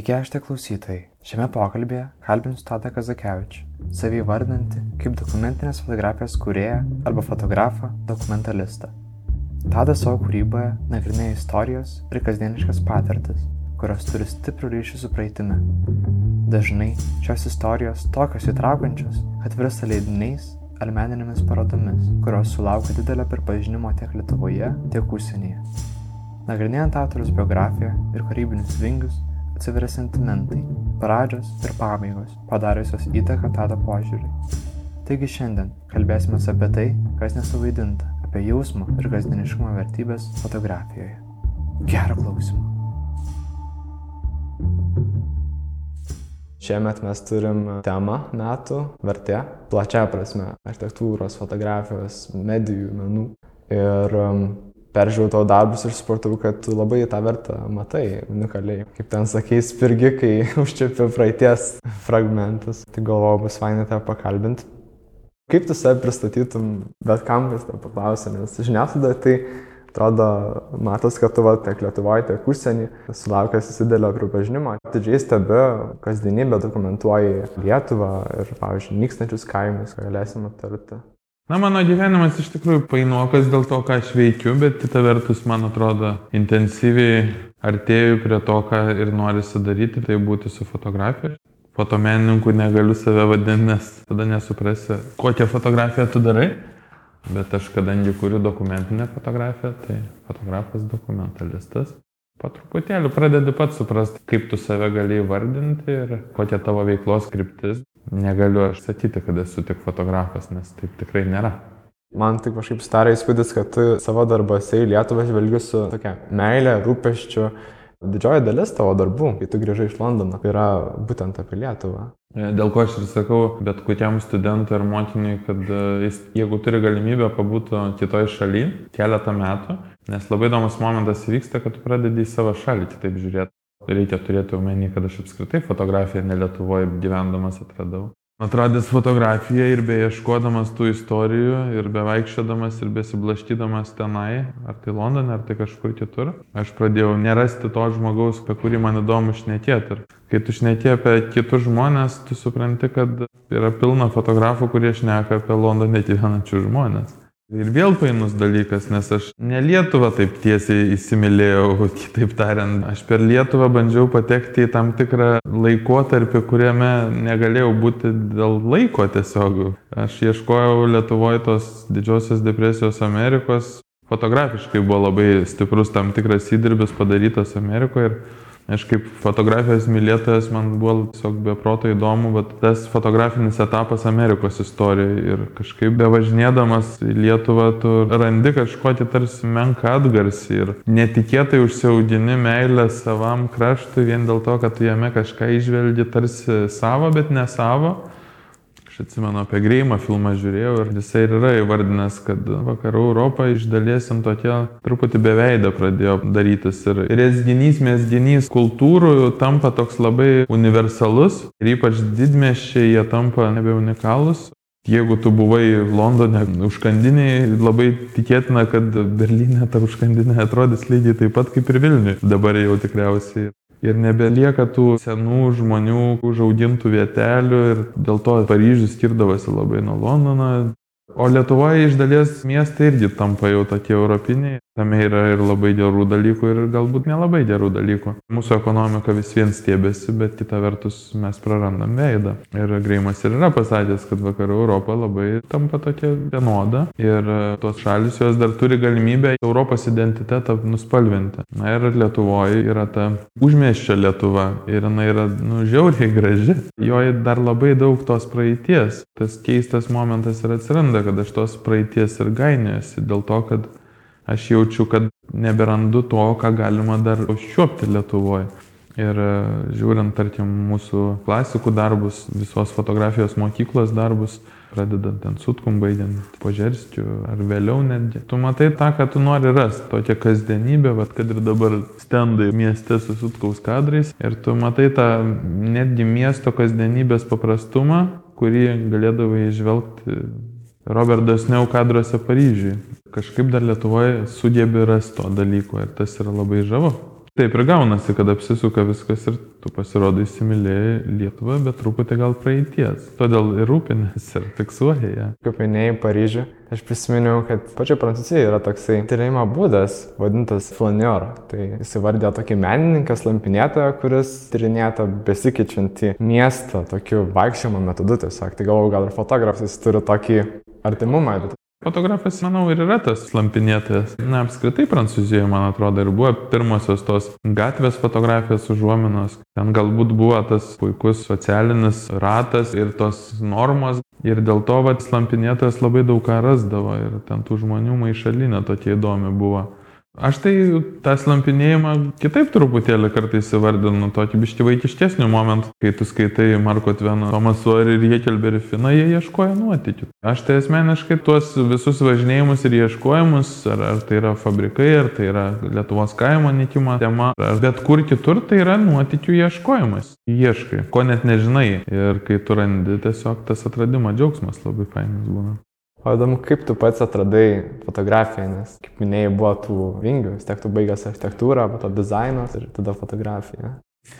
Sveiki, aš tik klausytojai. Šiame pokalbėje kalbinsiu Tadą Kazakevičių, savį vardinti kaip dokumentinės fotografijos kūrėją arba fotografą dokumentalistą. Tadas savo kūryboje nagrinėja istorijos ir kasdieniškas patirtis, kurios turi stiprų ryšį su praeitimi. Dažnai šios istorijos tokios įtraukiančios, kad virsta leidiniais ar meninėmis parodomis, kurios sulaukia didelio pripažinimo tiek Lietuvoje, tiek užsienyje. Nagrinėjant autoriaus biografiją ir kūrybinius vingius, atsiveria sentimentai, pradžios ir pabaigos, padariusios įtaką tada požiūriui. Taigi šiandien kalbėsime apie tai, kas nesuvaidinta, apie jausmą ir kasdieniškumo vertybės fotografijoje. Gerą klausimą. Šiemet mes turim temą metų vertė, plačia prasme - architektūros, fotografijos, medijų, menų. Ir um, peržiūrėjau tavo darbus ir supratau, kad tu labai tą vertą matai unikaliai. Kaip ten sakei, spirgi, kai užčiapi praeities fragmentus. Tai galvoju, bus fainai tave pakalbinti. Kaip tu save pristatytum bet kam, kas tave paklausė, nes žiniasklaida tai atrodo, matos, kad tu va, tiek Lietuvoje, tiek užsienį sulaukęs didelio pripažinimo. Didžiai stebi kasdienybę, dokumentuoji Lietuvą ir, pavyzdžiui, nykstančius kaimus, ką galėsim aptarti. Na, mano gyvenimas iš tikrųjų painokas dėl to, ką aš veikiu, bet kita vertus, man atrodo, intensyviai artėju prie to, ką ir norisi daryti, tai būti su fotografija. Fotomenininku negaliu save vadinti, nes tada nesuprasi, kokią fotografiją tu darai. Bet aš, kadangi kuriu dokumentinę fotografiją, tai fotografas dokumentalistas. Po truputėlį pradedi pats suprasti, kaip tu save gali įvardinti ir kokia tavo veiklos kryptis. Negaliu aš sakyti, kad esu tik fotografas, nes taip tikrai nėra. Man taip kažkaip starė įspūdis, kad tu savo darbose į Lietuvą žvelgi su tokia meilė, rūpeščiu. Didžioji dalis tavo darbų, kai tu grįžai iš Londono, yra būtent apie Lietuvą. E, dėl ko aš ir sakau, bet kokiam studentui ar mokiniui, kad e, jis, jeigu turi galimybę pabūti kitoje šalyje keletą metų, nes labai įdomus momentas įvyksta, kad tu pradedi į savo šalį kitaip žiūrėti. Reikia turėti omeny, kad aš apskritai fotografiją ne Lietuvoje gyvendamas atradau. Atradęs fotografiją ir beieškodamas tų istorijų ir bevaikščiodamas ir besiblaštydamas tenai, ar tai Londone, ar tai kažkur kitur, aš pradėjau nerasti to žmogaus, apie kurį man įdomu šnekėti. Ir kai tu šnekė apie kitus žmonės, tu supranti, kad yra pilna fotografų, kurie šneka apie Londone gyvenančius žmonės. Ir vėl painus dalykas, nes aš ne Lietuvą taip tiesiai įsimylėjau, kitaip tariant, aš per Lietuvą bandžiau patekti į tam tikrą laikotarpį, kuriame negalėjau būti dėl laiko tiesiog. Aš ieškojau Lietuvoje tos didžiosios depresijos Amerikos, fotografiškai buvo labai stiprus tam tikras įdirbis padarytas Amerikoje ir Aš kaip fotografijos mylėtojas man buvo tiesiog beproto įdomu, bet tas fotografinis etapas Amerikos istorijoje ir kažkaip bevažinėdamas į Lietuvą tu randi kažkokį tarsi menką atgarsį ir netikėtai užsiaudini meilę savam kraštui vien dėl to, kad tu jame kažką išvelgi tarsi savo, bet ne savo. Aš atsimenu apie Greimą filmą žiūrėjau ir jisai ir yra įvardinęs, kad vakarų Europą iš dalies ant tokia truputį beveidą pradėjo darytis. Ir rezginys, mesginys kultūrų tampa toks labai universalus ir ypač didmeščiai jie tampa nebe unikalus. Jeigu tu buvai Londone užkandiniai, labai tikėtina, kad Berlyne ta užkandinė atrodys lygiai taip pat kaip ir Vilniui. Dabar jau tikriausiai ir nebelieka tų senų žmonių užaugintų vietelių ir dėl to Paryžius skirdavosi labai nuo Londono. O Lietuvoje iš dalies miestai irgi tampa jau tokie europiniai. Tame yra ir labai gerų dalykų, ir galbūt nelabai gerų dalykų. Mūsų ekonomika vis vien stėbėsi, bet kita vertus mes prarandam veidą. Ir Greimas ir yra pasakęs, kad vakarų Europa labai tampa tokia vienoda. Ir tos šalis jos dar turi galimybę Europos identitetą nuspalvinti. Na ir Lietuvoje yra ta užmieščia Lietuva. Ir jinai yra, nu, žiauriai graži. Joje dar labai daug tos praeities. Tas keistas momentas ir atsiranda, kad aš tos praeities ir gainėjusi. Dėl to, kad aš jaučiu, kad neberandu to, ką galima dar užčiuopti Lietuvoje. Ir e, žiūrint, tarkim, mūsų klasikų darbus, visos fotografijos mokyklos darbus, pradedant ant sutkum, baigiant požerskiu ar vėliau netgi. Tu matai tą, ką tu nori rasti, tokią kasdienybę, bet kad ir dabar stendai mieste su sutkaus kadrais. Ir tu matai tą netgi miesto kasdienybės paprastumą, kurį galėdavai išvelgti Robert Dosneu kadruose Paryžiui. Kažkaip dar Lietuvoje sugebė rasti to dalyko ir tas yra labai žavu. Taip ir gaunasi, kad apsisuka viskas ir tu pasirodai įsimylėjai Lietuvą, bet truputį gal praeities. Todėl ir rūpinės ir fiksuoja ją. Kaip minėjai Paryžių, aš prisiminiau, kad pačio Prancūzijoje yra toksai tyrimo būdas, vadintas flanior. Tai jis įvardė tokį menininką, lampinėtoją, kuris tyrinėja tą besikeičiantį miestą tokiu vaikščiojimo metodu tiesiog. Tai galvoju, gal ir fotografas turi tokį artimumą. Bet Fotografas, manau, ir yra tas lampinėtojas. Na, apskritai Prancūzijoje, man atrodo, ir buvo pirmosios tos gatvės fotografijos užuominos. Ten galbūt buvo tas puikus socialinis ratas ir tos normos. Ir dėl to, vad, lampinėtojas labai daug ką rasdavo ir ten tų žmonių maišalinė tokia įdomi buvo. Aš tai tą slampinėjimą kitaip truputėlį kartais įvardinu, tokį bišti vaikiškesnių momentų, kai tu skaitai Marko Tveno, Tomas Suori ir Jekelberį Finą, jie ieškoja nuotykių. Aš tai asmeniškai tuos visus važinėjimus ir ieškojimus, ar, ar tai yra fabrikai, ar tai yra Lietuvos kaimo nikimo tema, ar bet kur kitur, tai yra nuotykių ieškojimas. Ieškai, ko net nežinai. Ir kai tu randi, tiesiog tas atradimo džiaugsmas labai fainas būna. O įdomu, kaip tu pats atradai fotografiją, nes, kaip minėjai, buvo tų vingių, vis tiek tu baigęs architektūrą, po to dizainas ir tada fotografija.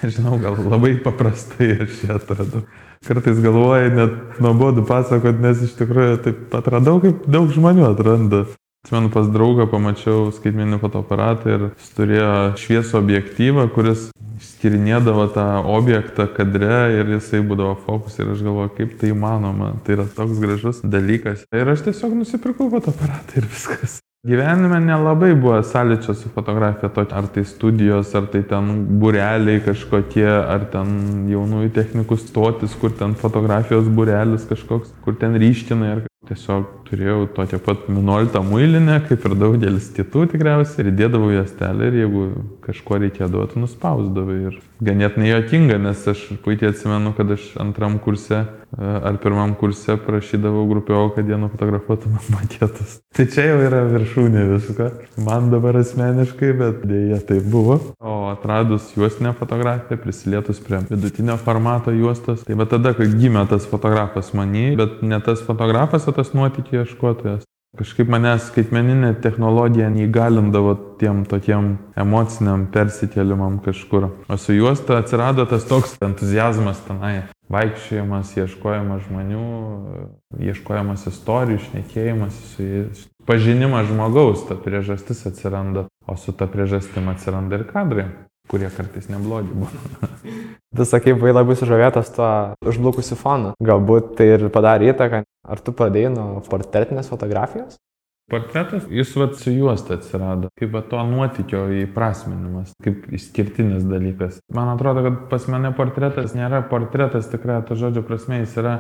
Žinau, gal labai paprastai aš ją atradau. Kartais galvoju, net nuobodu pasakot, nes iš tikrųjų taip atradau, kaip daug žmonių atranda. Atsimenu, pas draugą pamačiau skaitmeninį fotoaparatą ir jis turėjo šviesų objektyvą, kuris skirinėdavo tą objektą kadre ir jisai būdavo fokus ir aš galvoju, kaip tai įmanoma. Tai yra toks gražus dalykas. Ir aš tiesiog nusipirkau fotoaparatą ir viskas. Gyvenime nelabai buvo sąlyčio su fotografija, to, ar tai studijos, ar tai ten bureliai kažkokie, ar ten jaunųjų technikų stotis, kur ten fotografijos burelis kažkoks, kur ten ryštinai, ar tiesiog turėjau tokią pat minuoltą muilinę, kaip ir daugelis kitų tikriausiai, ir dėdavau juostelę ir jeigu kažko reikėdavo, tu nuspausdavai. Ir ganėtinai jokinga, nes aš puikiai atsimenu, kad aš antram kurse ar pirmam kurse prašydavau grupio, kad jie nufotografuotų man maketus. Tai čia jau yra viršūnė visko. Man dabar asmeniškai, bet dėja tai buvo. O atradus juostinę fotografiją, prisilietus prie vidutinio formato juostos, tai va tada, kai gimė tas fotografas manį, bet ne tas fotografas, o tas nuotikį ieškotojas. Kažkaip manęs skaitmeninė technologija neįgalindavo tiem tokiem emociniam persikėlimam kažkur. O su juosta atsirado tas toks entuzijazmas tenai. Vaikščiojimas, ieškojimas žmonių, ieškojimas istorijų, šnekėjimas su jais. Pažinimas žmogaus, ta priežastis atsiranda, o su ta priežastim atsiranda ir kadrai kurie kartais neblogi būna. Tu sakai, buvai labai sužavėtas to užblukusiu fonu. Galbūt tai ir padarė įtaką. Ar tu pradėjai nuo portretinės fotografijos? Portretas, jis vat su juosta atsirado, kaip va to nuotikio įprasminimas, kaip išskirtinis dalykas. Man atrodo, kad pas mane portretas nėra portretas tikrai to žodžio prasme, jis yra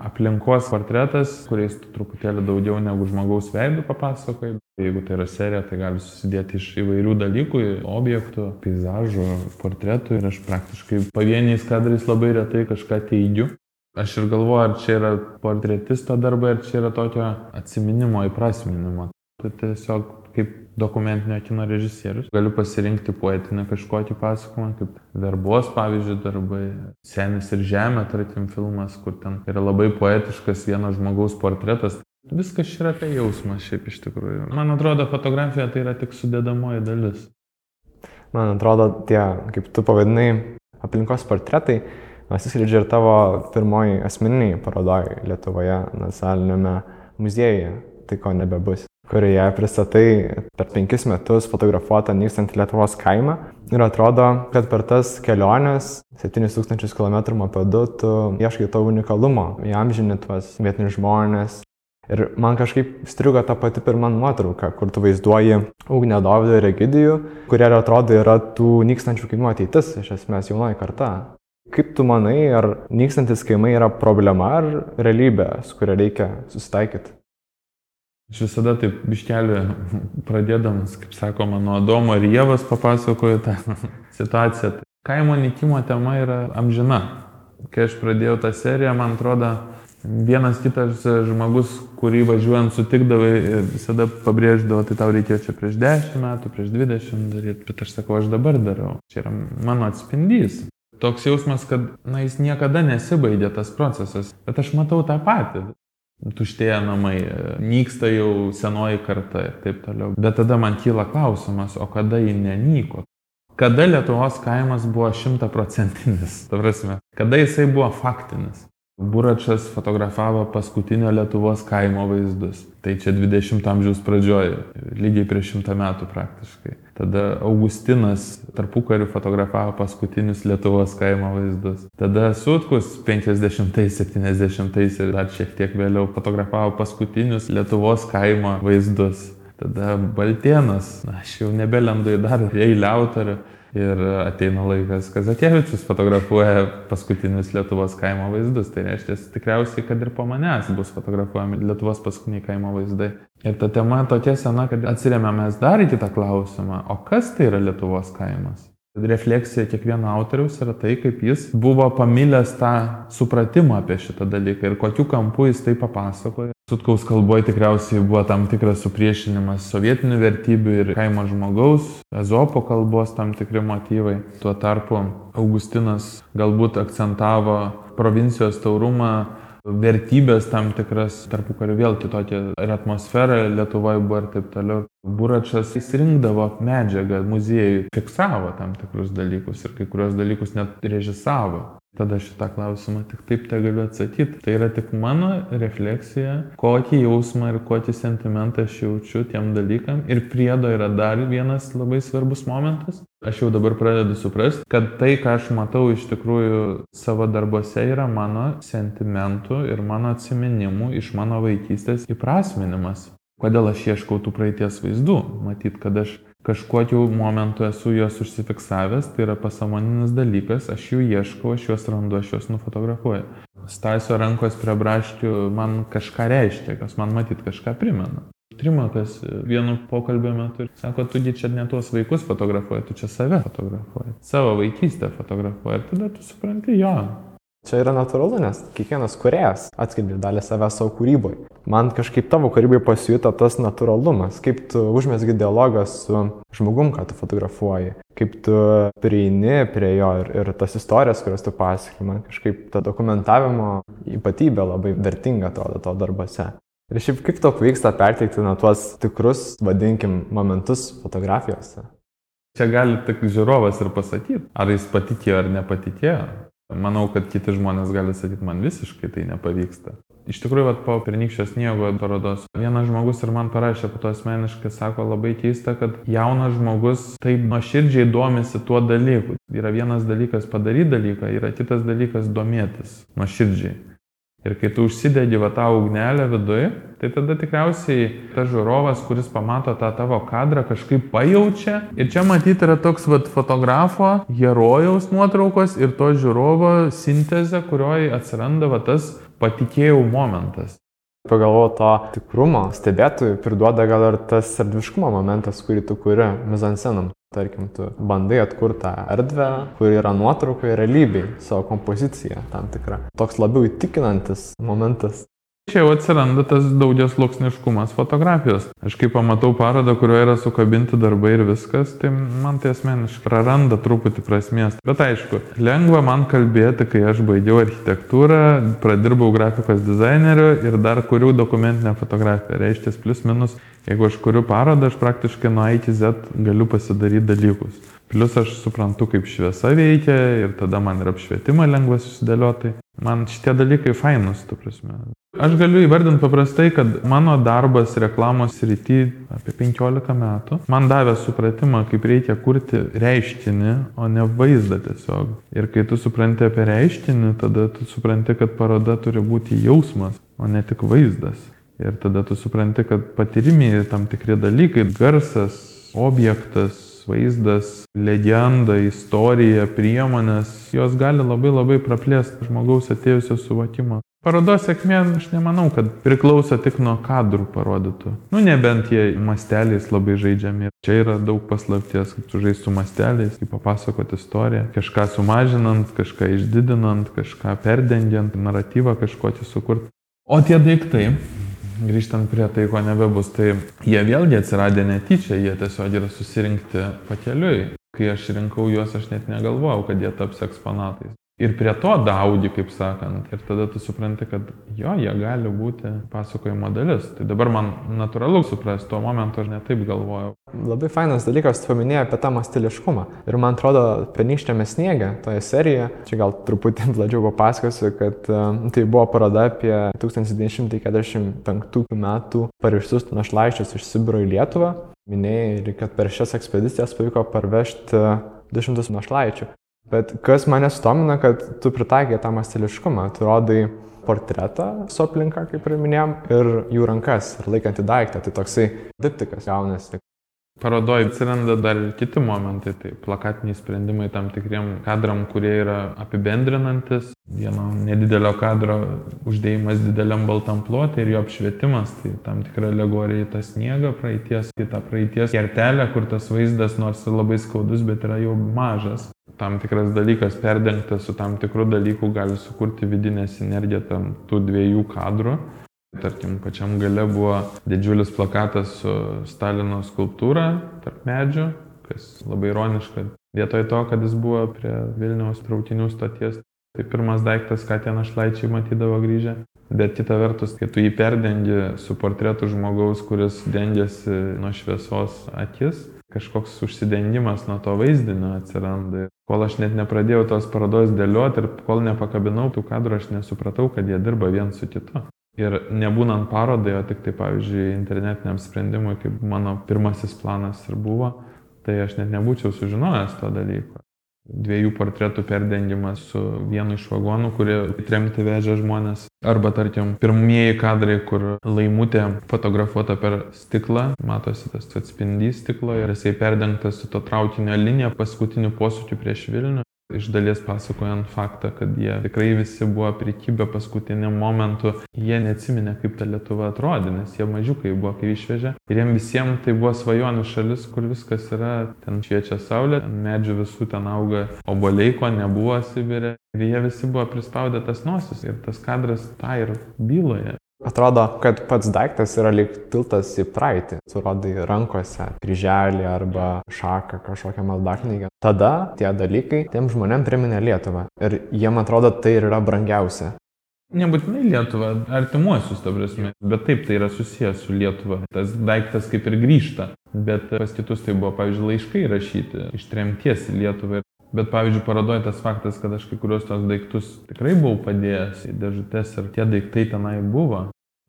aplinkos portretas, kuriais tu truputėlį daugiau negu žmogaus veidų papasakoji. Jeigu tai yra serija, tai gali susidėti iš įvairių dalykų, objektų, peizažų, portretų ir aš praktiškai pavieniais kadrais labai retai kažką teigiu. Aš ir galvoju, ar čia yra portretisto darbai, ar čia yra tokio atsiminimo, įprasminimo. Tai tiesiog kaip dokumentinio kino režisierius. Galiu pasirinkti poetinę kažkokį pasakojimą, kaip verbos, pavyzdžiui, darbai, Senis ir Žemė, tarkim, filmas, kur ten yra labai poetiškas vieno žmogaus portretas. Viskas yra apie jausmą šiaip iš tikrųjų. Man atrodo, fotografija tai yra tik sudėdamoji dalis. Man atrodo, tie, kaip tu pavadinai, aplinkos portretai, atsiskleidžia ir tavo pirmoji asmeniniai parodoj Lietuvoje nacionalinėme muziejuje, tai ko nebebus kurioje pristatai per penkis metus fotografuotą nykstantį Lietuvos kaimą. Ir atrodo, kad per tas keliones, 7000 km mopedu, tu ieškai to unikalumo, įamžini tuos vietinius žmonės. Ir man kažkaip strigo ta pati pirma nuotrauka, kur tu vaizduoji Ugnę Dovydą ir Egidijų, kurie atrodo yra tų nykstančių kaimų ateitis, iš esmės jaunoji karta. Kaip tu manai, ar nykstantis kaimai yra problema ar realybė, su kuria reikia susitaikyti? Aš visada taip biškelį pradėdamas, kaip sakoma, nuo Adomo ir Jėvas papasakoju tą situaciją. Kaimo nikimo tema yra amžina. Kai aš pradėjau tą seriją, man atrodo, vienas kitas žmogus, kurį važiuojant sutikdavai, visada pabrėždavo, tai tau reikėjo čia prieš 10 metų, prieš 20 daryti, bet aš sakau, aš dabar darau. Čia yra mano atspindys. Toks jausmas, kad, na, jis niekada nesibaigė tas procesas, bet aš matau tą patį tuštėja namai, nyksta jau senoji karta ir taip toliau. Bet tada man kyla klausimas, o kada ji nenyko? Kada Lietuvos kaimas buvo šimtaprocentinis, ta prasme, kada jisai buvo faktinis. Buračas fotografavo paskutinio Lietuvos kaimo vaizdus. Tai čia 20 amžiaus pradžioje, lygiai prieš šimtą metų praktiškai. Tada Augustinas tarpukariu fotografavo paskutinius Lietuvos kaimo vaizdus. Tada Sutkus 50-70 ir dar šiek tiek vėliau fotografavo paskutinius Lietuvos kaimo vaizdus. Tada Baltienas, na, aš jau nebelendu į dar eilę autorių. Ir ateina laikas, Kazakievičius fotografuoja paskutinius Lietuvos kaimo vaizdus. Tai reiškia, tikriausiai, kad ir po manęs bus fotografuojami Lietuvos paskutiniai kaimo vaizdai. Ir ta tema tokia sena, kad atsiriamėmės dar į kitą klausimą, o kas tai yra Lietuvos kaimas? Refleksija kiekvieno autoriaus yra tai, kaip jis buvo pamilęs tą supratimą apie šitą dalyką ir kokiu kampu jis tai papasakoja. Sutkaus kalboje tikriausiai buvo tam tikras supriešinimas sovietinių vertybių ir kaimo žmogaus, ezopo kalbos tam tikri motyvai. Tuo tarpu Augustinas galbūt akcentavo provincijos taurumą vertybės tam tikras, tarpu kariu vėl kitokia ir atmosfera Lietuvoje buvo ir taip toliau. Buračas įsirinkdavo medžiagą muziejui, fiksavo tam tikrus dalykus ir kai kurios dalykus net režisavo. Tada šitą klausimą tik taip te galiu atsakyti. Tai yra tik mano refleksija, kokį jausmą ir kokį sentimentą aš jaučiu tiem dalykam. Ir priedo yra dar vienas labai svarbus momentas. Aš jau dabar pradedu suprasti, kad tai, ką aš matau iš tikrųjų savo darbuose, yra mano sentimentų ir mano atsiminimų iš mano vaikystės įprasminimas. Kodėl aš ieškau tų praeities vaizdų? Matyt, kad aš kažkokiu momentu esu juos užsifiksavęs, tai yra pasamoninis dalykas, aš jų ieškau, aš juos randu, aš juos nufotografuoju. Stasio rankos prie braškių man kažką reiškia, kas man matyt kažką primena. Trimakas vienu pokalbio metu sako, tugi čia ne tuos vaikus fotografuoji, tu čia save fotografuoji, savo vaikystę fotografuoji ir tada tu supranti, jo, Čia yra natūralu, nes kiekvienas kuriejas atskiri dalį savęs savo kūryboje. Man kažkaip tavo kūrybai pasijuto tas natūralumas, kaip tu užmesgi dialogą su žmogum, ką tu fotografuoji, kaip tu prieini prie jo ir, ir tas istorijas, kurias tu pasakoji, man kažkaip ta dokumentavimo ypatybė labai vertinga atrodo to darbose. Ir šiaip kaip tau pavyksta perteikti na tuos tikrus, vadinkim, momentus fotografijose? Čia gali tik žiūrovas ir pasakyti, ar jis patikėjo ar nepatikėjo. Manau, kad kiti žmonės gali sakyti, man visiškai tai nepavyksta. Iš tikrųjų, vat, po pernykščio sniego parodos vienas žmogus ir man parašė po to asmeniškai, sako labai keista, kad jaunas žmogus taip nuoširdžiai domisi tuo dalyku. Yra vienas dalykas padaryti dalyką, yra kitas dalykas domėtis nuoširdžiai. Ir kai tu užsidedi va tą ugnelę viduje, tai tada tikriausiai tas žiūrovas, kuris pamato tą tavo kadrą, kažkaip pajaučia. Ir čia matyti yra toks vat, fotografo, herojaus nuotraukos ir to žiūrovo sintezė, kurioje atsiranda va, tas patikėjau momentas. Pagalvoju to tikrumo, stebėtojų priduoda gal ir tas erdviškumo momentas, kurį tu kuri mizansenam. Tarkim, tu bandai atkurtą erdvę, kur yra nuotraukoje realybėj, savo kompoziciją tam tikrą. Toks labiau įtikinantis momentas. Čia jau atsiranda tas daugias sluoksniškumas fotografijos. Aš kai pamatau parodą, kurioje yra sukabinti darbai ir viskas, tai man tai asmeniškai praranda truputį prasmės. Bet aišku, lengva man kalbėti, kai aš baigiau architektūrą, pradirbau grafikos dizaineriu ir dar kuriu dokumentinę fotografiją. Reiškia, plus minus, jeigu aš kuriu parodą, aš praktiškai nuo A iki Z galiu pasidaryti dalykus. Plus aš suprantu, kaip šviesa veikia ir tada man ir apšvietimą lengva susidėlioti. Man šitie dalykai fainus, tu prasme. Aš galiu įvardinti paprastai, kad mano darbas reklamos rytį apie 15 metų man davė supratimą, kaip reikia kurti reiškinį, o ne vaizdą tiesiog. Ir kai tu supranti apie reiškinį, tada tu supranti, kad paroda turi būti jausmas, o ne tik vaizdas. Ir tada tu supranti, kad patirimiai tam tikri dalykai - garsas, objektas, vaizdas, legenda, istorija, priemonės, jos gali labai labai praplėsti žmogaus atėjusio suvokimą. Parodos sėkmė, aš nemanau, kad priklauso tik nuo kadrų parodytų. Nu, nebent jie masteliais labai žaidžiami. Čia yra daug paslapties, kaip tu žaisti su masteliais, kaip papasakoti istoriją, kažką sumažinant, kažką išdidinant, kažką perdengiant, naratyvą kažkokį sukurti. O tie daiktai, grįžtant prie tai, ko nebebus, tai jie vėlgi atsiradė netyčia, jie tiesiog yra susirinkti pakeliui. Kai aš rinkau juos, aš net negalvojau, kad jie taps eksponatais. Ir prie to daudi, kaip sakant. Ir tada tu supranti, kad jo, jie gali būti pasakojimo dalis. Tai dabar man natūralu suprasti, tuo momentu aš netaip galvojau. Labai fainas dalykas, tu paminėjai apie tą mastiliškumą. Ir man atrodo, pernykštėme sniege, toje serijoje, čia gal truputį plačiau papasakosiu, kad um, tai buvo paroda apie 1945 metų pareištus našlaičius iš Sibiro į Lietuvą. Minėjai, kad per šias ekspedicijas pavyko parvežti 200 našlaičių. Bet kas mane stomina, kad tu pritaikė tą masteliškumą, tu rodai portretą su aplinka, kaip ir minėjom, ir jų rankas, ir laikantį daiktą, tai toksai diptikas gaunasi. Parodoje atsiranda dar kiti momentai, tai plakatiniai sprendimai tam tikriem kadram, kurie yra apibendrinantis, vieno nedidelio kadro uždėjimas dideliam baltam plotui ir jo apšvietimas, tai tam tikra alegorija į tą sniegą praeities, į tą praeities kertelę, kur tas vaizdas nors ir labai skaudus, bet yra jau mažas. Tam tikras dalykas perdengtas su tam tikru dalyku gali sukurti vidinę sinergiją tam tų dviejų kadrų. Tarkim, pačiam gale buvo didžiulis plakatas su Stalino skulptūra tarp medžių, kas labai ironiška. Vietoj to, kad jis buvo prie Vilniaus traukinių stoties, tai pirmas daiktas, ką tie našlaičiai matydavo grįžę. Bet kita vertus, kai tu jį perdengi su portretu žmogaus, kuris dengiasi nuo šviesos akis, kažkoks užsidengimas nuo to vaizdinio atsiranda. Kol aš net nepradėjau tos parodos dėlioti ir kol nepakabinau tų kadrų, aš nesupratau, kad jie dirba vien su kitu. Ir nebūnant parodai, o tik tai, pavyzdžiui, internetiniam sprendimui, kaip mano pirmasis planas ir buvo, tai aš net nebūčiau sužinojęs to dalyko. Dviejų portretų perdengimas su vienu iš vagonų, kurie tremti vežė žmonės. Arba, tarkim, pirmieji kadrai, kur laimutė fotografuota per stiklą, matosi tas atspindys stiklo ir jisai perdengtas su to traukinio linija paskutiniu posūkiu prieš Vilnių. Iš dalies pasakojant faktą, kad jie tikrai visi buvo prikibę paskutiniam momentu, jie neatsiminė, kaip ta Lietuva atrodė, nes jie mažiukai buvo, kai išvežė. Ir jiem visiems tai buvo svajonių šalis, kur viskas yra, ten šviečia saulė, medžių visų ten auga oboliai, ko nebuvo Sibirė. Ir jie visi buvo prispaudę tas nosis ir tas kadras tą ir byloje. Atrodo, kad pats daiktas yra lyg tiltas į praeitį. Surodai rankose kryželį arba šaką kažkokią maldaknygę. Tada tie dalykai tiem žmonėm priminė Lietuvą. Ir jiem atrodo, tai ir yra brangiausia. Nebūtinai Lietuva, artimuosius, ta prasme. Bet taip, tai yra susijęs su Lietuva. Tas daiktas kaip ir grįžta. Bet pas kitus tai buvo, pavyzdžiui, laiškai rašyti iš tremties į Lietuvą. Bet pavyzdžiui, parodoje tas faktas, kad aš kai kurios tos daiktus tikrai buvau padėjęs į dėžutės ir tie daiktai tenai buvo.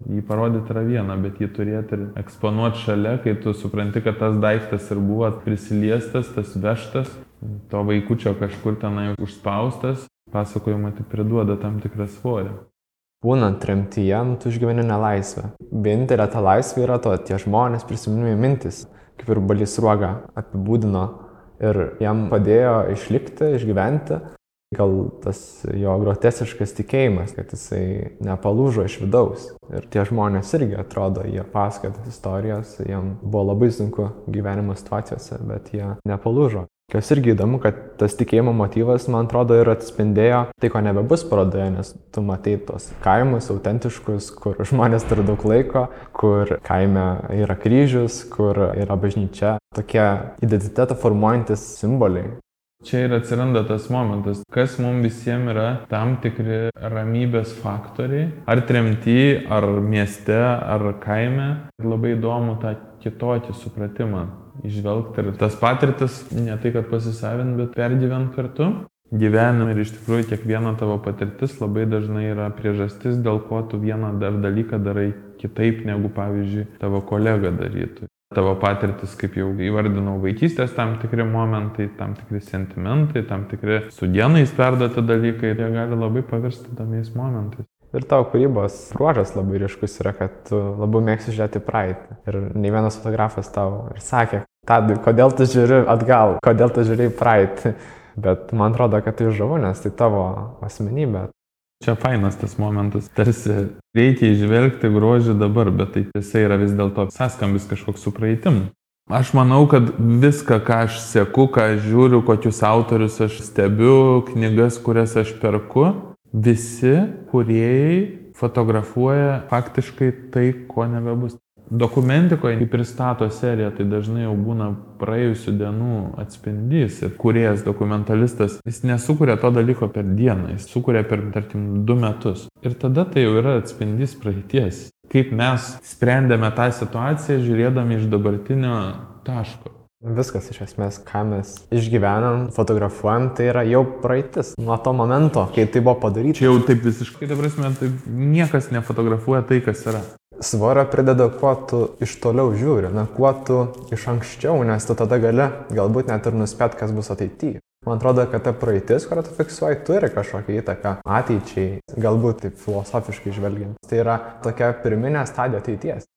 Jį parodyti yra viena, bet jį turėti ir eksponuoti šalia, kai tu supranti, kad tas daiktas ir buvo prisiliestas, tas vežtas, to vaikučio kažkur tenai užspaustas, pasakojimą tai priduoda tam tikrą svorį. Būnant tremtyje, nu, tu išgyveni nelaisvę. Vienintelė ta laisvė yra to, tie žmonės prisiminimai mintis, kaip ir Balys Ruoga apibūdino ir jam padėjo išlikti, išgyventi. Gal tas jo grotesiškas tikėjimas, kad jisai nepalūžo iš vidaus. Ir tie žmonės irgi atrodo, jie pasakoja tas istorijas, jiem buvo labai sunku gyvenimo situacijose, bet jie nepalūžo. Kas irgi įdomu, kad tas tikėjimo motyvas, man atrodo, ir atspindėjo tai, ko nebebus parodoje, nes tu matai tos kaimus autentiškus, kur žmonės turi daug laiko, kur kaime yra kryžius, kur yra bažnyčia. Tokie identitetą formuojantis simboliai. Čia ir atsiranda tas momentas, kas mums visiems yra tam tikri ramybės faktoriai, ar tremty, ar mieste, ar kaime. Labai įdomu tą kitokį supratimą išvelgti ir tas patirtis ne tai, kad pasisavint, bet pergyvent kartu. Gyvenime ir iš tikrųjų kiekviena tavo patirtis labai dažnai yra priežastis, dėl ko tu vieną dar dalyką darai kitaip, negu pavyzdžiui tavo kolega darytų. Tavo patirtis, kaip jau įvardinau, vaikystės tam tikri momentai, tam tikri sentimentai, tam tikri su dienais perduoti dalykai, jie gali labai pavirsti įdomiais momentais. Ir tavo kūrybos bruožas labai ryškus yra, kad tu labiau mėgsi žiūrėti praeitį. Ir ne vienas fotografas tau ir sakė, Tadai, kodėl tu žiūri atgal, kodėl tu žiūri praeitį. Bet man atrodo, kad tai žavu, nes tai tavo asmenybė. Čia fainas tas momentas. Tarsi reikia išvelgti grožį dabar, bet tai tiesa yra vis dėlto sąskambis kažkoks su praeitim. Aš manau, kad viską, ką aš seku, ką aš žiūriu, kokius autorius aš stebiu, knygas, kurias aš perku, visi kuriejai fotografuoja faktiškai tai, ko nebebus. Dokumentikoje, kai pristato seriją, tai dažnai jau būna praėjusių dienų atspindys ir kuriejas dokumentalistas, jis nesukuria to dalyko per dieną, jis sukuria per, tarkim, du metus. Ir tada tai jau yra atspindys praeities. Kaip mes sprendėme tą situaciją, žiūrėdami iš dabartinio taško. Viskas iš esmės, ką mes išgyvenam, fotografuojam, tai yra jau praeitis. Nuo to momento, kai tai buvo padaryta. Čia jau taip visiškai, ta prasme, taip niekas nefotografuoja tai, kas yra. Svorio prideda, kuo tu iš toliau žiūri, na, kuo tu iš anksčiau, nes tu tada gali galbūt net ir nuspėt, kas bus ateityje. Man atrodo, kad ta praeitis, kurią tu fiksuoji, turi kažkokią įtaką ateičiai, galbūt taip filosofiškai žvelgiant. Tai yra tokia pirminė stadija ateities.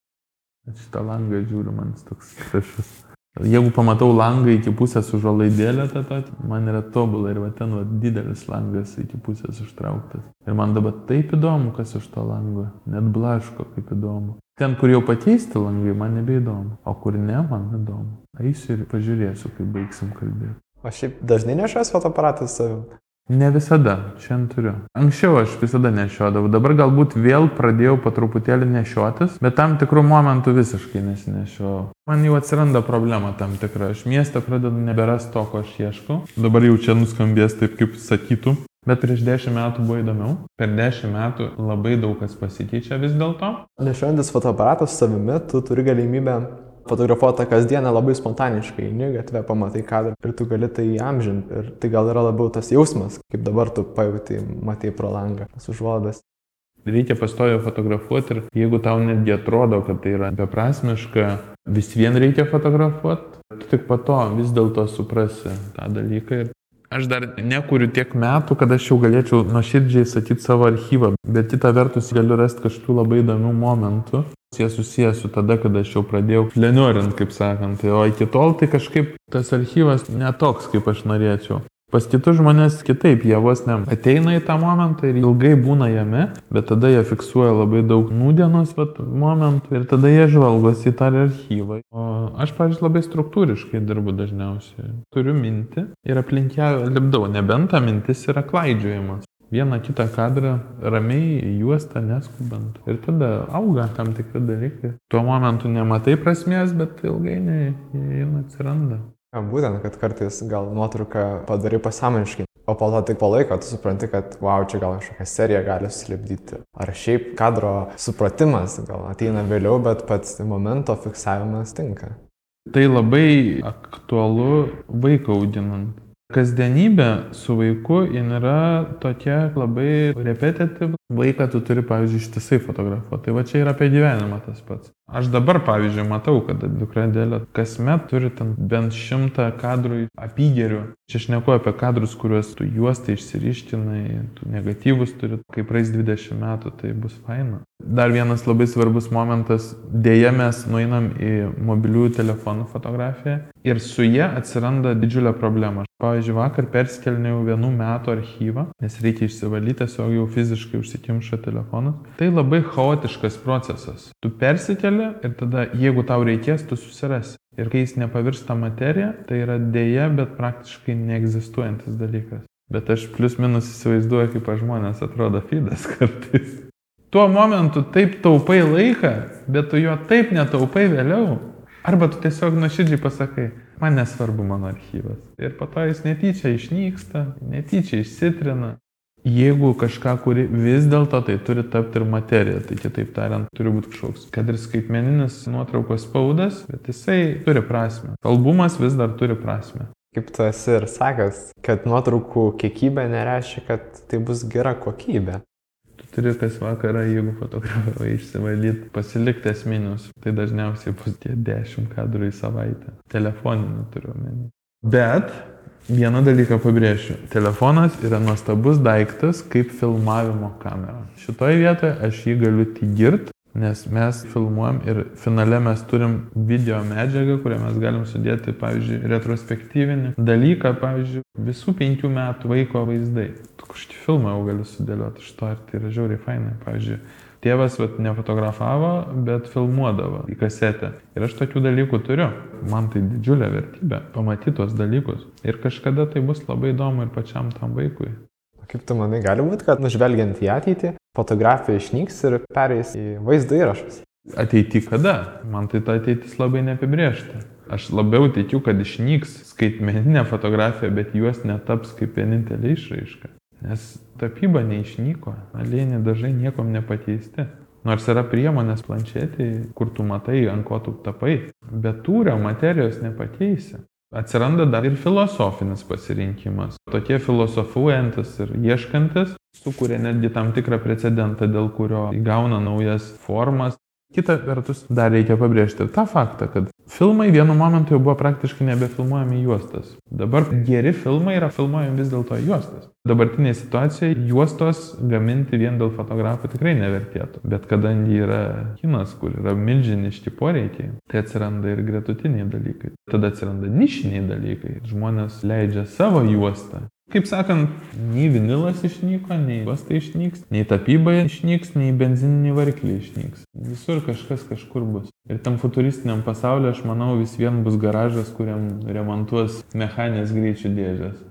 Šitą langą žiūriu, man toks gražus. Jeigu pamatau langą iki pusės užuolaidėlę, ta, ta, man yra tobulai ir va ten va, didelis langas iki pusės užtrauktas. Ir man dabar taip įdomu, kas už to lango. Net blaško, kaip įdomu. Ten, kur jau pateisti langai, man nebeįdomu. O kur ne, man įdomu. Eisiu ir pažiūrėsiu, kaip baigsim kalbėti. O šiaip dažnai nešas fotoaparatą su savimi. Ne visada, šiandien turiu. Anksčiau aš visada nešiodavau, dabar galbūt vėl pradėjau po truputėlį nešiotis, bet tam tikrų momentų visiškai nesinešiau. Man jau atsiranda problema tam tikra, aš miestą pradedu neberas to, ko aš ieškau. Dabar jau čia nuskambės taip, kaip sakytų. Bet prieš dešimt metų buvo įdomiau. Per dešimt metų labai daug kas pasikeičia vis dėlto. Nešiojantis fotoaparatą su savimi, tu turi galimybę fotografuota kasdieną labai spontaniškai, eini gatvę, pamatai kadrą ir tu gali tai įamžinti. Ir tai gal yra labiau tas jausmas, kaip dabar tu pajutai, matai pro langą, tas užuodas. Reikia pastojo fotografuoti ir jeigu tau netgi atrodo, kad tai yra beprasmiška, vis vien reikia fotografuoti, tu tik po to vis dėlto suprasi tą dalyką. Ir aš dar nekuriu tiek metų, kad aš jau galėčiau nuoširdžiai sakyti savo archyvą, bet kita vertus galiu rasti kažkokių labai įdomių momentų. Jie susijęs su tada, kada aš jau pradėjau pleniorint, kaip sakant. Tai, o iki tol tai kažkaip tas archyvas netoks, kaip aš norėčiau. Pas kitus žmonės kitaip, jie vos ne ateina į tą momentą ir ilgai būna jame, bet tada jie fiksuoja labai daug nūdienos vat, momentų ir tada jie žvalgosi į tą archyvą. O aš, pavyzdžiui, labai struktūriškai dirbu dažniausiai. Turiu mintį ir aplink ją lipdau, nebent ta mintis yra klaidžiojimas vieną kitą kadrą ramiai į juostą neskubant. Ir tada auga tam tikri dalykai. Tuo momentu nematai prasmės, bet ilgainiui jie atsiranda. Ja, būtent, kad kartais gal nuotrauką padarai pasąmoniškai, o po to tik po laiko tu supranti, kad wow, čia gal kažkokią seriją gali susilipdyti. Ar šiaip kadro supratimas gal ateina vėliau, bet pats momento fiksavimas tinka. Tai labai aktualu vaiką audinant. Kasdienybė su vaiku yra tokia labai repetitiv. Vaiką tu turi, pavyzdžiui, ištisai fotografuoti. Tai va čia yra apie gyvenimą tas pats. Aš dabar, pavyzdžiui, matau, kad dukra dėlė kasmet turi ten bent šimtą kadrų apygerių. Čia aš neku apie kadrus, kuriuos tu juostai išsiriškinai, tu negatyvus turi, kai praeis 20 metų, tai bus faina. Dar vienas labai svarbus momentas, dėja mes nueinam į mobiliųjų telefonų fotografiją ir su jie atsiranda didžiulė problema. Pavyzdžiui, vakar perskelniau vienų metų archyvą, nes reikia išsivalyti, tiesiog jau fiziškai užsikimša telefonas. Tai labai chaotiškas procesas. Tu persikeli ir tada, jeigu tau reikės, tu susirasi. Ir kai jis nepavirsta materija, tai yra dėja, bet praktiškai neegzistuojantis dalykas. Bet aš plius minus įsivaizduoju, kaip žmonės atrodo feedas kartais. Tuo momentu taip taupai laiką, bet tu jo taip netaupai vėliau. Arba tu tiesiog nuoširdžiai pasakai, man nesvarbu mano archyvas. Ir po to jis netyčia išnyksta, netyčia išsitrina. Jeigu kažką kuri vis dėlto tai turi tapti ir materija, tai kitaip tariant, turi būti kažkoks, kad ir skaitmeninis nuotraukos spaudas, bet jisai turi prasme. Albumas vis dar turi prasme. Kaip tu esi ir sakęs, kad nuotraukų kiekybė nereiškia, kad tai bus gera kokybė. Tu turi kas vakarą, jeigu fotografavai išsivalyti, pasilikti esminius. Tai dažniausiai bus tie 10 kadrų į savaitę. Telefoninį turiu omeny. Bet Vieną dalyką pabrėšiu. Telefonas yra nuostabus daiktas kaip filmavimo kamera. Šitoje vietoje aš jį galiu tik girt, nes mes filmuojam ir finale mes turim video medžiagą, kurią mes galim sudėti, pavyzdžiui, retrospektyvinį dalyką, pavyzdžiui, visų penkių metų vaiko vaizdai. Tu kažkokį filmą jau gali sudėlioti iš to ir tai yra žiauriai fainai. Pavyzdžiui, Tėvas vat, nefotografavo, bet filmuodavo į kasetę. Ir aš tokių dalykų turiu. Man tai didžiulė vertybė pamatyti tuos dalykus. Ir kažkada tai bus labai įdomu ir pačiam tam vaikui. Kaip tu manai, gali būti, kad nužvelgiant į ateitį, fotografija išnyks ir pereis į vaizdo įrašus? Ateity kada? Man tai ta ateitis labai neapibriešta. Aš labiau tikiu, kad išnyks skaitmeninė fotografija, bet juos netaps kaip vienintelė išraiška. Nes tapyba neišnyko, alienė dažnai niekom nepakeisti. Nors yra priemonės planšetį, kur tu matai, ant ko tu tapai, bet tūrio materijos nepakeisi. Atsiranda dar ir filosofinis pasirinkimas. Tokie filosofuojantis ir ieškantis sukuria netgi tam tikrą precedentą, dėl kurio įgauna naujas formas. Kita vertus, dar reikia pabrėžti tą faktą, kad filmai vienu momentu jau buvo praktiškai nebefilmuojami juostas. Dabar geri filmai yra filmuojami vis dėlto juostas. Dabartinėje situacijoje juostos gaminti vien dėl fotografų tikrai nevertėtų. Bet kadangi yra kinas, kur yra milžiniški poreikiai, tai atsiranda ir gretutiniai dalykai. Tada atsiranda nišiniai dalykai. Žmonės leidžia savo juostą Kaip sakant, nei vinilas išnyko, nei juosta išnyks, nei tapyba išnyks, nei benzininiai varikliai išnyks. Visur kažkas kažkur bus. Ir tam futuristiniam pasauliu, aš manau, vis vien bus garažas, kuriam remontuos mechanės greičių dėžės.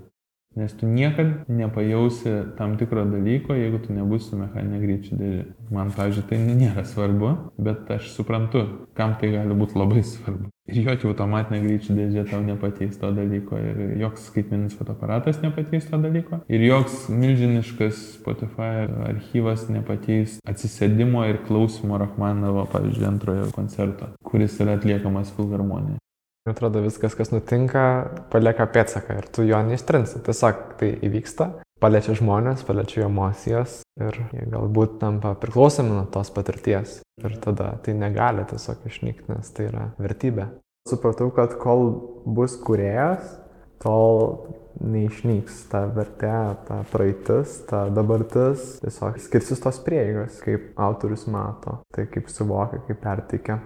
Nes tu niekad nepajausi tam tikro dalyko, jeigu tu nebūsi mechaninė greičių dėžė. Man, pavyzdžiui, tai nėra svarbu, bet aš suprantu, kam tai gali būti labai svarbu. Ir jokia automatinė greičių dėžė tau nepateis to dalyko, ir joks skaitmeninis fotoaparatas nepateis to dalyko, ir joks milžiniškas Spotify archyvas nepateis atsisėdimo ir klausimo Rachmanovo, pavyzdžiui, antrojo koncerto, kuris yra atliekamas filharmonija. Atrodo, viskas, kas nutinka, palieka pėtsaką ir tu jo neištrinsi. Tiesiog tai įvyksta, paliečia žmonės, paliečia jų emocijas ir jie galbūt tampa priklausomi nuo tos patirties. Ir tada tai negali tiesiog išnykti, nes tai yra vertybė. Supratau, kad kol bus kuriejas, tol neišnyks ta vertė, ta praeitis, ta dabartis, tiesiog skirsis tos prieigos, kaip autorius mato, tai kaip suvokia, kaip perteikia.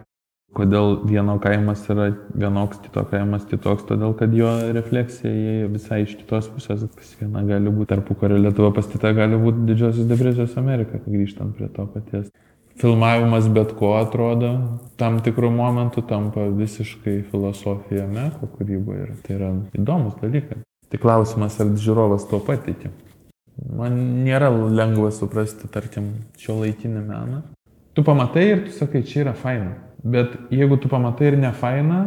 Kodėl vieno kaimas yra vienoks, kito kaimas kitoks, todėl kad jo refleksija įėjo visai iš kitos pusės. Pas vieną gali būti tarpu kario Lietuva, pas kitą gali būti didžiosios depresijos Amerika, grįžtant prie to paties. Filmavimas bet ko atrodo, tam tikrų momentų tampa visiškai filosofija meko kūryboje ir tai yra įdomus dalykas. Tik klausimas, ar žiūrovas to patikė. Man nėra lengva suprasti, tarkim, šio laikinį meną. Tu pamatai ir tu sakai, čia yra faina Bet jeigu tu pamatai ir ne faina,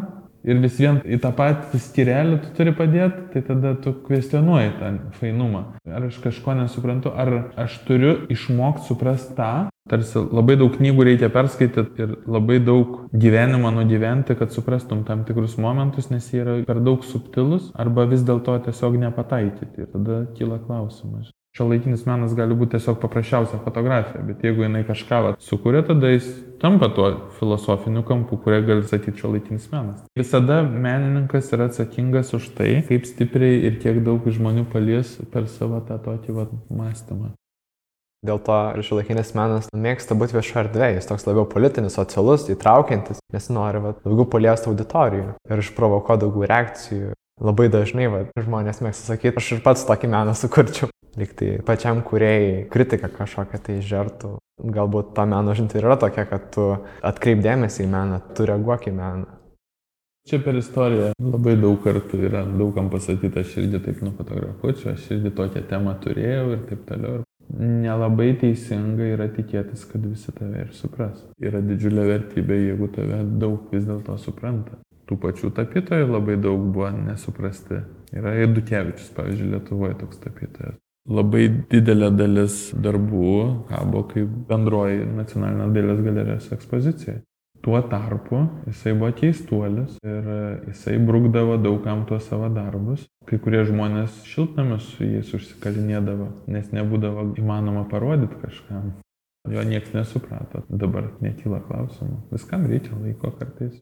ir vis vien į tą patį skirelį tu turi padėti, tai tada tu kvestionuoji tą fainumą. Ar aš kažko nesuprantu, ar aš turiu išmokti suprasti tą, tarsi labai daug knygų reikia perskaityti ir labai daug gyvenimo nugyventi, kad suprastum tam tikrus momentus, nes jie yra per daug subtilus, arba vis dėlto tiesiog nepataikyti. Ir tada kyla klausimas. Šiuolaikinis menas gali būti tiesiog paprasčiausia fotografija, bet jeigu jinai kažką va, sukuria, tada jis tampa tuo filosofiniu kampu, kurie gali sakyti šiuolaikinis menas. Visada menininkas yra atsakingas už tai, kaip stipriai ir kiek daug žmonių palies per savo tą tokį va, mąstymą. Dėl to šiuolaikinis menas mėgsta būti viešo erdvėje, jis toks labiau politinis, socialus, įtraukiantis, nes nori va, daugiau paliesti auditorijų ir išprovokuo daugiau reakcijų. Labai dažnai va, žmonės mėgsta sakyti, aš ir pats tokį meną sukurčiau. Liktai pačiam kuriejai kritika kažkokia tai žertų. Galbūt ta meno žinti yra tokia, kad tu atkreipdėmėsi į meną, tu reaguok į meną. Čia per istoriją labai daug kartų yra daugam pasakyta, aš irgi taip nufotografuočiau, aš irgi tokią temą turėjau ir taip toliau. Nelabai teisinga yra tikėtis, kad visi tave ir supras. Yra didžiulė vertybė, jeigu tave daug vis dėlto supranta. Tų pačių tapytojų labai daug buvo nesuprasti. Yra ir Dukievičius, pavyzdžiui, Lietuvoje toks tapytojas labai didelė dalis darbų kabo kaip bendroji nacionalinės dailės galerijos ekspozicija. Tuo tarpu jisai buvo keistuolis ir jisai brukdavo daugam tuos savo darbus. Kai kurie žmonės šiltnamius su jais užsikalinėdavo, nes nebūdavo įmanoma parodyti kažkam. Jo niekas nesuprato. Dabar nekyla klausimų. Viskam reikia laiko kartais.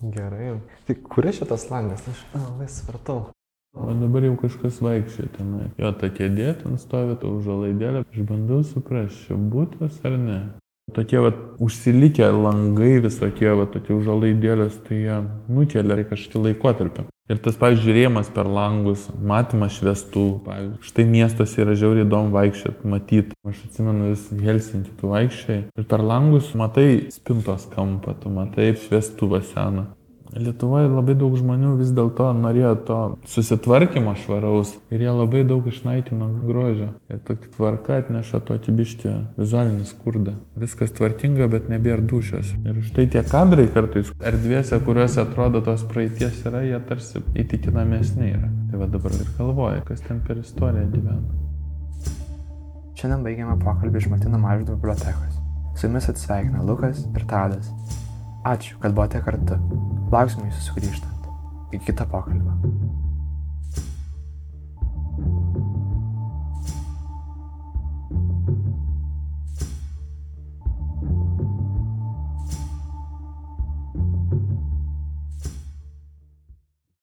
Gerai. Tai kur šitas langas? Aš labai supratau. O dabar jau kažkas vaikščia tenai. Jo, ta kėdė ten stovi, ta užalaidėlė. Aš bandau suprasti, čia būtas ar ne. Tokie va užsilikę langai visokie, va tokie užalaidėlės, tai jie nukelia kažkokį laikotarpį. Ir tas, pavyzdžiui, žiūrėjimas per langus, matymas šviestų, pavyzdžiui. Štai miestas yra žiauriai įdomu vaikščioti, matyti. Aš atsimenu vis Helsinkį, tu vaikščiai. Ir per langus matai spintos kampą, tu matai šviestuvą seną. Lietuvoje labai daug žmonių vis dėlto norėjo to susitvarkymo švaraus ir jie labai daug išnaikino grožio. Ir tokia tvarka atneša tokį biškį vizualinį skurdą. Viskas tvarkinga, bet nebėra dušios. Ir štai tie kadrai kartais erdvėse, kuriuose atrodo tos praeities yra, jie tarsi įtikinamesni yra. Tai va dabar ir galvoja, kas ten per istoriją gyvena. Šiandien baigiame pokalbį iš Martino Mažvydo bibliotekos. Su jumis atsveikina Lukas ir Tadas. Ačiū, kad buvote kartu. Lauksime jūsų sugrįžtant. Iki kito pokalbio.